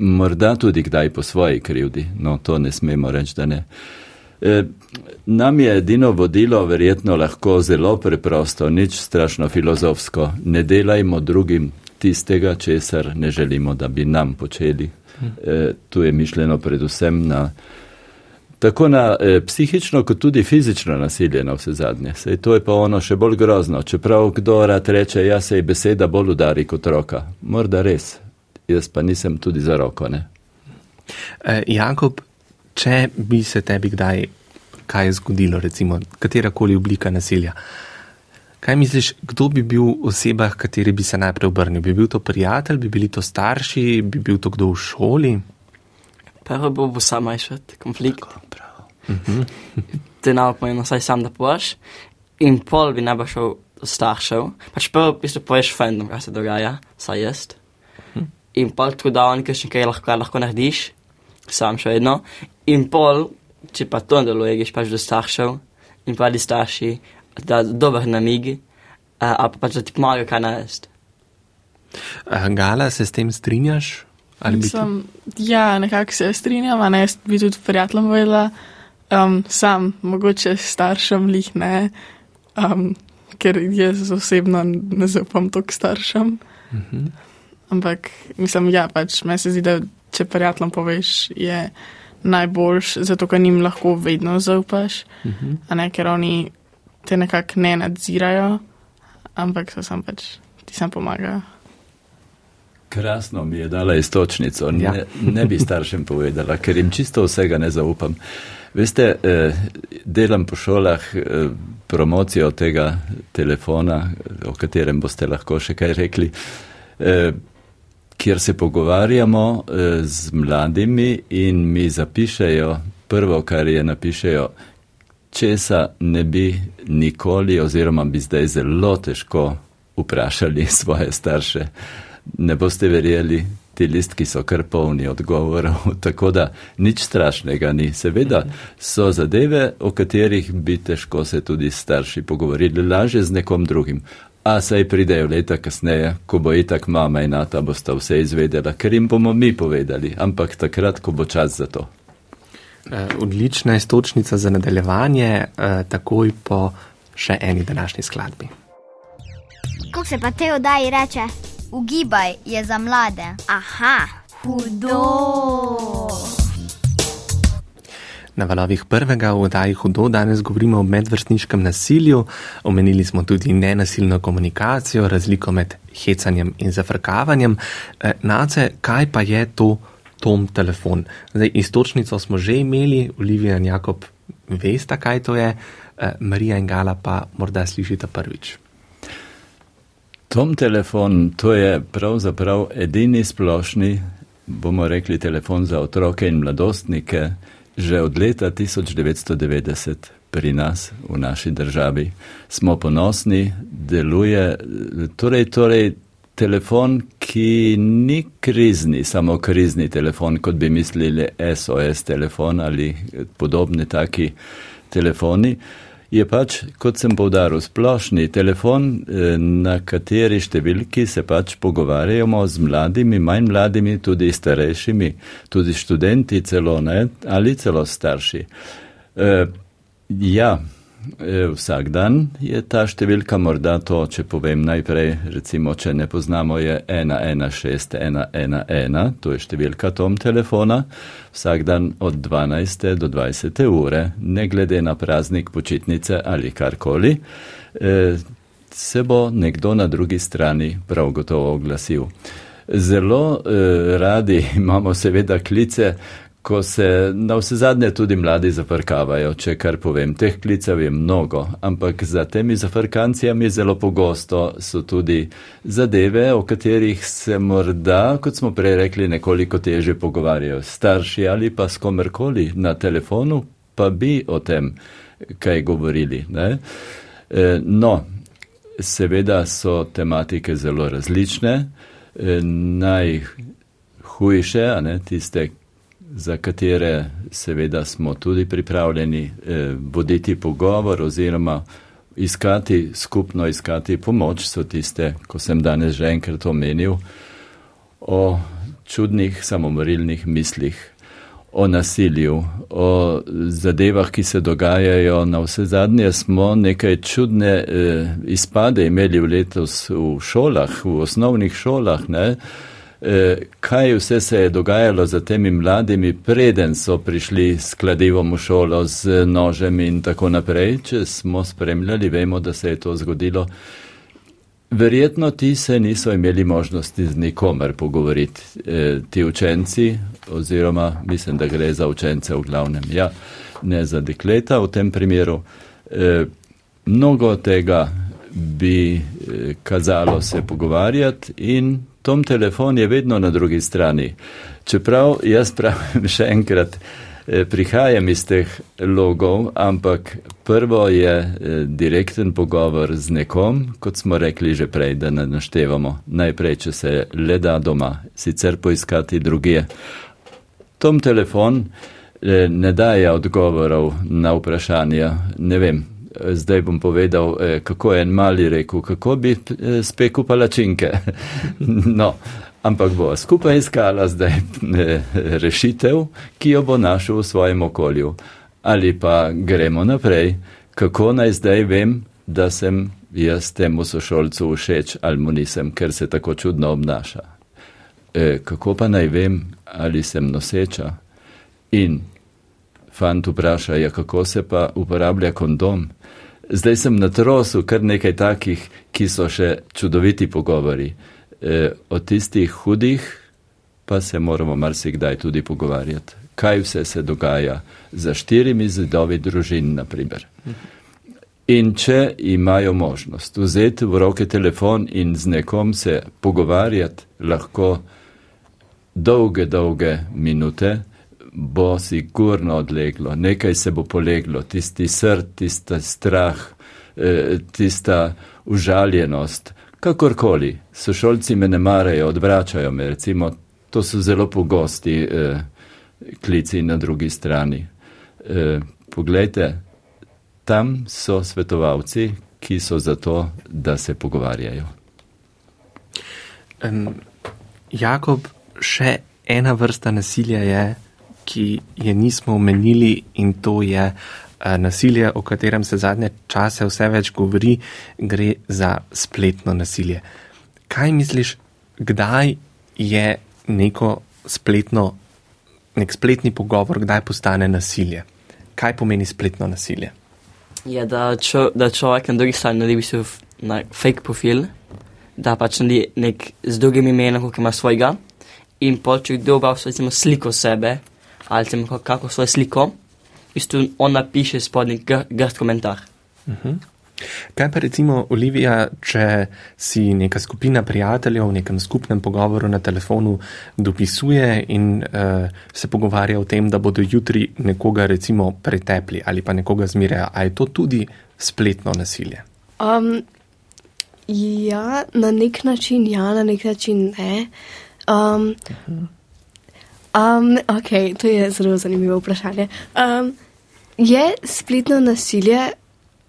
morda tudi kdaj po svoji krivdi, no to ne smemo reči, da ne. E, nam je edino vodilo verjetno lahko zelo preprosto, nič strašno filozofsko. Ne delajmo drugim tistega, česar ne želimo, da bi nam počeli. E, tu je mišljeno predvsem na tako na e, psihično, kot tudi fizično nasilje na vse zadnje. Sej to je pa ono še bolj grozno. Čeprav kdo rad reče, ja se je beseda bolj udari kot roka. Morda res, jaz pa nisem tudi za roko. E, Jakob, če bi se tebi kdaj kaj zgodilo, recimo katerakoli oblika nasilja, kaj misliš, kdo bi bil oseba, kateri bi se najprej obrnil? Bi bil to prijatelj, bi bili to starši, bi bil to kdo v šoli? Prvo bo bo sama išvet konflikt. Te nam pomeni, saj sam da povaš. In pol bi najbolj šel staršev. Pač prvo v bistvu poveš fandom, kaj se dogaja, saj jest in pol tako da on, ker še kaj lahko, lahko narediš, sam še vedno. In pol, če pa to deluje, greš pač do staršev in pa di starši, da dober namig, a pa pač da ti pomaga kaj narediti. Gala, se s tem strinjaš? Mislim, ja, nekako se strinjam, a ne bi tudi prijateljem povedala, um, sam, mogoče staršem lih ne, um, ker jaz osebno ne zaupam tok staršem. Uh -huh. Ampak mislim, ja, pač meni se zdi, da če prijateljem poveš, je najboljš, zato ker jim lahko vedno zaupaš, uh mhm. -huh. a ne ker oni te nekako ne nadzirajo, ampak so sam pač ti sam pomagajo. Krasno mi je dala istočnico, ja. ne, ne bi staršem povedala, ker jim čisto vsega ne zaupam. Veste, eh, delam po šolah eh, promocijo tega telefona, o katerem boste lahko še kaj rekli. Eh, kjer se pogovarjamo eh, z mladimi in mi zapišejo prvo, kar je napišejo, česa ne bi nikoli oziroma bi zdaj zelo težko vprašali svoje starše. Ne boste verjeli, ti listki so kar polni odgovorov, tako da nič strašnega ni. Seveda so zadeve, o katerih bi težko se tudi starši pogovorili, lažje z nekom drugim. A saj pridejo leta kasneje, ko bo itak mama in nata bosta vse izvedela, ker jim bomo mi povedali, ampak takrat, ko bo čas za to. E, odlična istočnica za nadaljevanje, e, takoj po še eni današnji skladbi. Kako se pa te oddaji reče? Ugibaj je za mlade. Aha, hudo. Na valovih prvega v oddaji Hudo danes govorimo o medvrstniškem nasilju, omenili smo tudi nenasilno komunikacijo, razliko med hecanjem in zafrkavanjem. E, Nace, kaj pa je to tom telefon? Zdaj, istočnico smo že imeli, Olivija in Jakob veste, kaj to je, e, Marija in Gala pa morda slišite prvič. Tom telefon, to je pravzaprav edini splošni, bomo rekli, telefon za otroke in mladostnike že od leta 1990 pri nas, v naši državi. Smo ponosni, deluje, torej, torej telefon, ki ni krizni, samo krizni telefon, kot bi mislili SOS telefon ali podobni taki telefoni. Je pač, kot sem povdaril, splošni telefon, eh, na kateri številki se pač pogovarjamo z mladimi, manj mladimi, tudi starejšimi, tudi študenti celo, ne, ali celo starši. E, ja, vsak dan je ta številka, morda to, če povem najprej, recimo, če ne poznamo, je 116111, to je številka tom telefona, vsak dan od 12. do 20. ure, ne glede na praznik, počitnice ali karkoli, e, se bo nekdo na drugi strani prav gotovo oglasil. Zelo eh, radi imamo seveda klice, ko se na vse zadnje tudi mladi zafrkavajo, če kar povem. Teh klicev je mnogo, ampak za temi zafrkancijami zelo pogosto so tudi zadeve, o katerih se morda, kot smo prej rekli, nekoliko teže pogovarjajo starši ali pa s komerkoli na telefonu, pa bi o tem kaj govorili. E, no, seveda so tematike zelo različne. E, najhujše, a ne tiste, za katere seveda smo tudi pripravljeni eh, voditi pogovor oziroma iskati, skupno iskati pomoč, so tiste, ko sem danes že enkrat omenil, o čudnih samomorilnih mislih, o nasilju, o zadevah, ki se dogajajo. Na vse zadnje smo nekaj čudne eh, izpade imeli v letos v šolah, v osnovnih šolah, ne, eh, kaj vse se je dogajalo za temi mladimi, preden so prišli s kladivom v šolo, z nožem in tako naprej. Če smo spremljali, vemo, da se je to zgodilo. Verjetno ti se niso imeli možnosti z nikomer pogovoriti, e, ti učenci, oziroma mislim, da gre za učence v glavnem, ja, ne za dekleta v tem primeru. E, mnogo tega bi kazalo se pogovarjati in tom telefon je vedno na drugi strani. Čeprav jaz pravim še enkrat, eh, prihajam iz teh logov, ampak prvo je eh, direkten pogovor z nekom, kot smo rekli že prej, da ne naštevamo. Najprej, če se le da doma, sicer poiskati druge. Tom telefon eh, ne daje odgovorov na vprašanja, ne vem, zdaj bom povedal, eh, kako je en mali rekel, kako bi eh, spekel palačinke. no, ampak bo skupaj iskala zdaj eh, rešitev, ki jo bo našel v svojem okolju. Ali pa gremo naprej, kako naj zdaj vem, da sem jaz temu sošolcu všeč ali mu nisem, ker se tako čudno obnaša. E, kako pa naj vem, ali sem noseča? In fant vpraša, ja, kako se pa uporablja kondom? Zdaj sem na trosu kar nekaj takih, ki so še čudoviti pogovori. E, o tistih hudih pa se moramo marsikdaj tudi pogovarjati. Kaj vse se dogaja za štirimi zidovi družin, naprimer. In če imajo možnost vzeti v roke telefon in z nekom se pogovarjati, lahko dolge, dolge minute, bo sigurno odleglo, nekaj se bo poleglo, tisti srd, tista strah, eh, tista užaljenost, kakorkoli. Sošolci me ne marajo, odvračajo me, recimo, to so zelo pogosti eh, klici na drugi strani. Eh, poglejte, tam so svetovalci, ki so zato, da se pogovarjajo. Um, Jakob, še ena vrsta nasilja je, ki je nismo omenili, in to je uh, nasilje, o katerem se zadnje čase vse več govori, gre za spletno nasilje. Kaj misliš, kdaj je neko spletno, nek spletni pogovor, kdaj postane nasilje? Kaj pomeni spletno nasilje? Je, da, čo, da človek na drugi strani naredi na fake profil, da pač naredi nek z drugim imenom, ki ima svojega, in počne kdo pa vse sliko sebe, ali ima kako svojo sliko, isto on napiše spodnji grd komentar. Uh mhm. -huh. Kaj pa recimo, Olivija, če si neka skupina prijateljev v nekem skupnem pogovoru na telefonu dopisuje in uh, se pogovarja o tem, da bodo jutri nekoga recimo pretepli ali pa nekoga zmirjajo, a je to tudi spletno nasilje? Um, ja, na nek način ja, na nek način ne. Um, um, ok, to je zelo zanimivo vprašanje. Um, je spletno nasilje,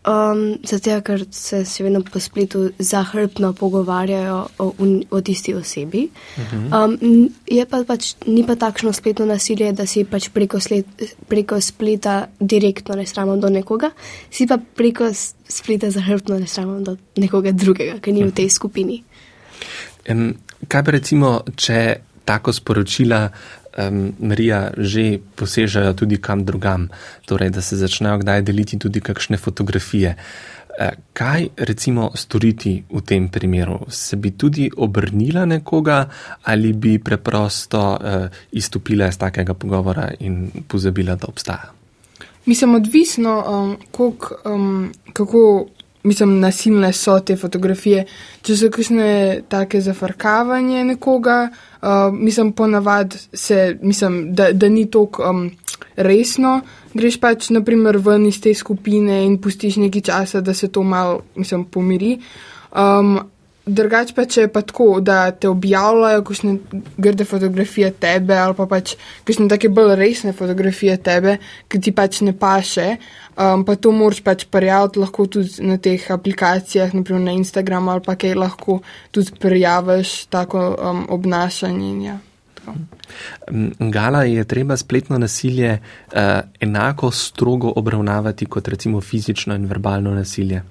um, zato ker se še vedno po spletu zahrbno pogovarjajo o, o tisti osebi. Um, n- je pa pač, ni pa takšno spletno nasilje, da si pač preko, sled, preko spleta direktno nesramom do nekoga, si pa preko spleta zahrbno nesramom do nekoga drugega, ki ni v tej skupini. Um, kaj pa recimo, če tako sporočila um, Marija že posežejo tudi kam drugam, torej da se začnejo kdaj deliti tudi kakšne fotografije. Eh, Kaj recimo storiti v tem primeru? Se bi tudi obrnila nekoga ali bi preprosto uh, izstopila iz takega pogovora in pozabila, da obstaja? Mislim, odvisno, um, kolik, um, kako mislim, nasilne so te fotografije. Če so kakšne take zafrkavanje nekoga, uh, mislim, ponavadi se, mislim, da, da ni tako um, resno. Greš pač, naprimer, ven iz te skupine in pustiš nekaj časa, da se to malo, mislim, pomiri. Um, Drugač pa če je pa tako, da te objavljajo kakšne grde fotografije tebe ali pa pač kakšne take bolj resne fotografije tebe, ki ti pač ne paše, um, pa to moraš pač prijaviti lahko tudi na teh aplikacijah, naprimer na Instagramu ali pa kaj lahko tudi prijaviš tako um, obnašanje. Ja. Mm, Gala je treba spletno nasilje uh, enako strogo obravnavati kot recimo fizično in verbalno nasilje.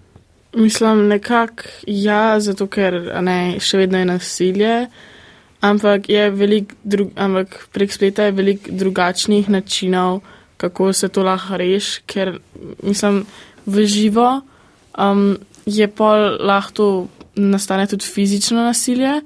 Mislim, nekako ja, zato ker ne, še vedno je nasilje, ampak, je velik drug, ampak prek spleta je veliko drugačnih načinov, kako se to lahko reši, ker mislim, v živo um, je pol lahko nastane tudi fizično nasilje,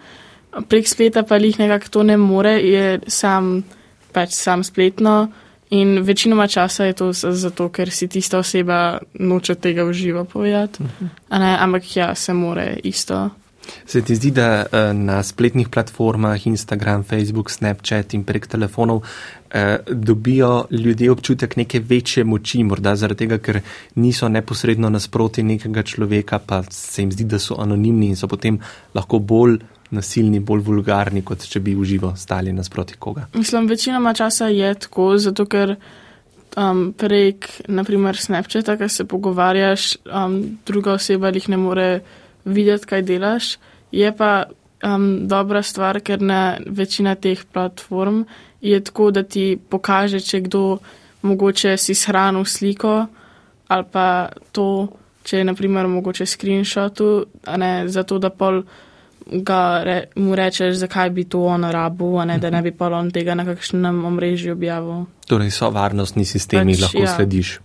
prek spleta pa jih nekako to ne more, je sam, pač sam spletno. In večinoma časa je to zato, ker si tista oseba noče tega v živo povedati. Ampak ja, se more isto. Se ti zdi, da eh, na spletnih platformah, Instagram, Facebook, Snapchat in prek telefonov eh, dobijo ljudje občutek neke večje moči, morda zaradi tega, ker niso neposredno nasproti nekega človeka, pa se jim zdi, da so anonimni in so potem lahko bolj nasilni, bolj vulgarni, kot če bi v živo stali nasproti koga. Mislim, večinoma časa je tako, zato ker um, prek, naprimer, Snapchata, ki se pogovarjaš, um, druga oseba jih ne more videti, kaj delaš. Je pa um, dobra stvar, ker na večina teh platform je tako, da ti pokaže, če kdo mogoče si shranil sliko ali pa to, če je naprimer mogoče screenshotu, a ne zato, da pol ga re, mu rečeš, zakaj bi to on rabil, a ne da ne bi pa on tega na kakšnem omrežju objavil. Torej so varnostni sistemi, Pač, lahko ja. slediš.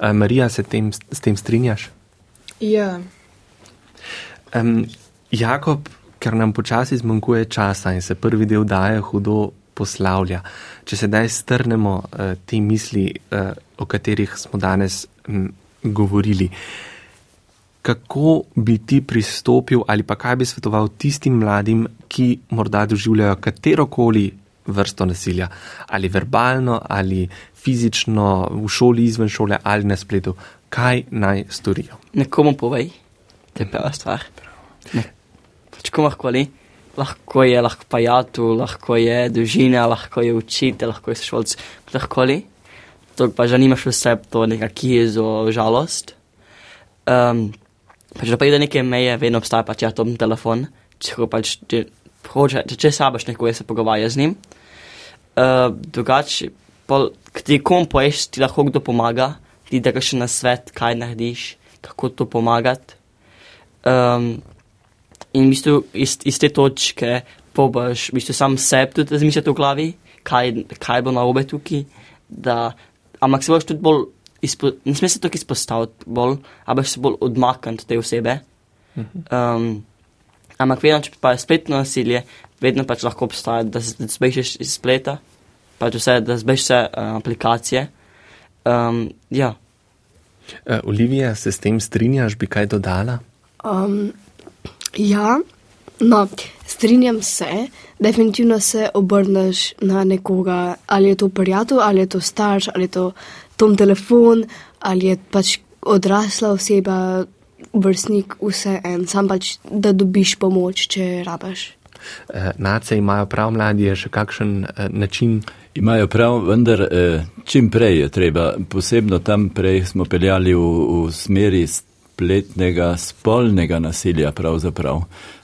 Eh, Marija, se tem, s tem strinjaš? Ja. Um, Jakob, ker nam počasi zmanjkuje časa in se prvi del daje hudo poslavlja. Če sedaj strnemo uh, te misli, uh, o katerih smo danes um, govorili, kako bi ti pristopil ali pa kaj bi svetoval tistim mladim, ki morda doživljajo katerokoli vrsto nasilja, ali verbalno, ali fizično, v šoli, izven šole ali na spletu, kaj naj storijo. Nekomu povej, to je prva stvar. Ne. Pač komorkoli. Lahko je, lahko pa jatu, lahko je družina, lahko je učitelj, lahko je šolc, kdorkoli. To pa že nimaš vse to nekakšno jezo, žalost. Um, pač da pride neke meje, vedno obstaja pač ja, tom telefon, če pač, če, hoče, če, če sabaš nekoga, se pogovarja z njim. Uh, drugače, pol, ti kom poješ, ti lahko kdo pomaga, ti da še na svet, kaj narediš, kako to pomagati. Um, in v bistvu iz, iz te točke pobaš, v bistvu sam sebi tudi razmišljati v glavi, kaj, kaj bo narobe tukaj, da, ampak se boš tudi bolj, izpo, ne sme se tako izpostaviti bolj, ampak se bolj odmakniti od te osebe. Um, ampak vedno, če pa je spletno nasilje, vedno pač lahko obstaja, da se zbežiš iz spleta, pač vse, da zbežiš vse uh, aplikacije. Um, ja. Uh, Olivija, se s tem strinjaš, bi kaj dodala? Um, ja, no, strinjam se, definitivno se obrneš na nekoga, ali je to prijatelj, ali je to starš, ali je to tom telefon, ali je pač odrasla oseba, vrstnik vse en, sam pač, da dobiš pomoč, če rabaš. Eh, Nace imajo prav mladi, je še kakšen eh, način. Imajo prav, vendar eh, čim prej je treba, posebno tam prej smo peljali v, v smeri spletnega spolnega nasilja pravzaprav.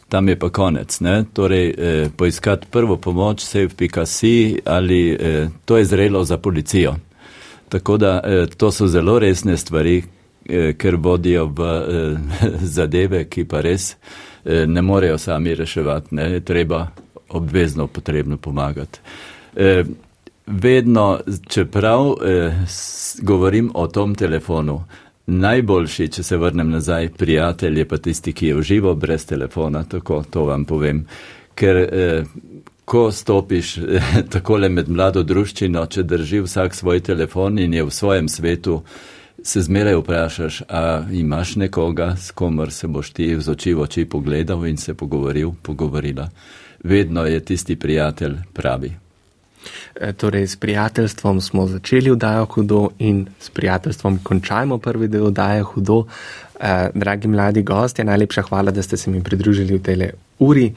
Tam je pa konec, ne? torej eh, poiskati prvo pomoč, save.si ali eh, to je zrelo za policijo. Tako da eh, to so zelo resne stvari, eh, ker vodijo v eh, zadeve, ki pa res ne morejo sami reševati, ne? treba obvezno potrebno pomagati. Vedno, čeprav govorim o tom telefonu, najboljši, če se vrnem nazaj, prijatelj je pa tisti, ki je v živo, brez telefona, tako to vam povem. Ker eh, ko stopiš takole med mlado druščino, če drži vsak svoj telefon in je v svojem svetu, se zmeraj vprašaš, a imaš nekoga, s komer se boš ti z oči v oči pogledal in se pogovoril, pogovorila. Vedno je tisti prijatelj pravi. E, Torej, s prijateljstvom smo začeli vdajo hudo in s prijateljstvom končajmo prvi del vdaje hudo. Eh, Dragi mladi gosti, najlepša hvala, da ste se mi pridružili v tele uri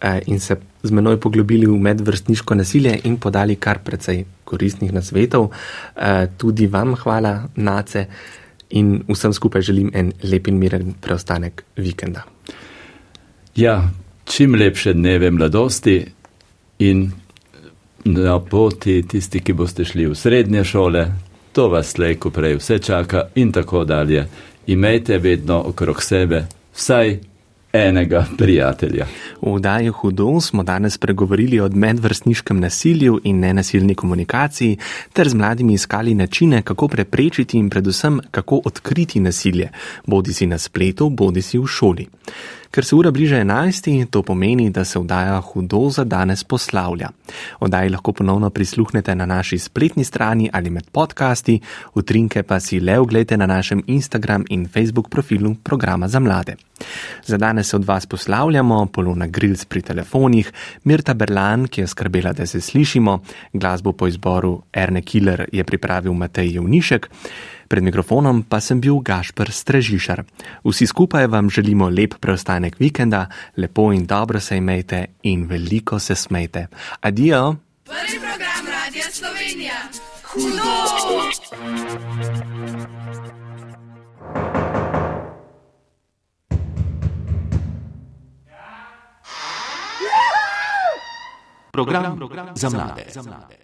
eh, in se z menoj poglobili v medvrstniško nasilje in podali kar precej koristnih nasvetov. Eh, Tudi vam hvala, Nace, in vsem skupaj želim en lep in miren preostanek vikenda. Ja, čim lepše dneve mladosti in na poti tisti, ki boste šli v srednje šole, to vas lejko prej vse čaka in tako dalje. Imejte vedno okrog sebe vsaj enega prijatelja. V oddaji Hudo smo danes pregovorili o medvrstniškem nasilju in nenasilni komunikaciji, ter z mladimi iskali načine, kako preprečiti in predvsem kako odkriti nasilje, bodi si na spletu, bodi si v šoli. Ker se ura bliže 11, to pomeni, da se vdaja Hudo za danes poslavlja. Oddaji lahko ponovno prisluhnete na naši spletni strani ali med podcasti, utrinke pa si le oglejte na našem Instagram in Facebook profilu programa za mlade. Za danes se od vas poslavljamo, Polona Grilc pri telefonih, Mirta Berlan, ki je skrbela, da se slišimo, glasbo po izboru Erne Killer je pripravil Matej Jevnišek, pred mikrofonom pa sem bil Gašper Strežišar. Vsi skupaj vam želimo lep preostanek vikenda, lepo in dobro se imejte in veliko se smejte. Adijo! Prvi program Radia Slovenija. Hudo! Program za mlade.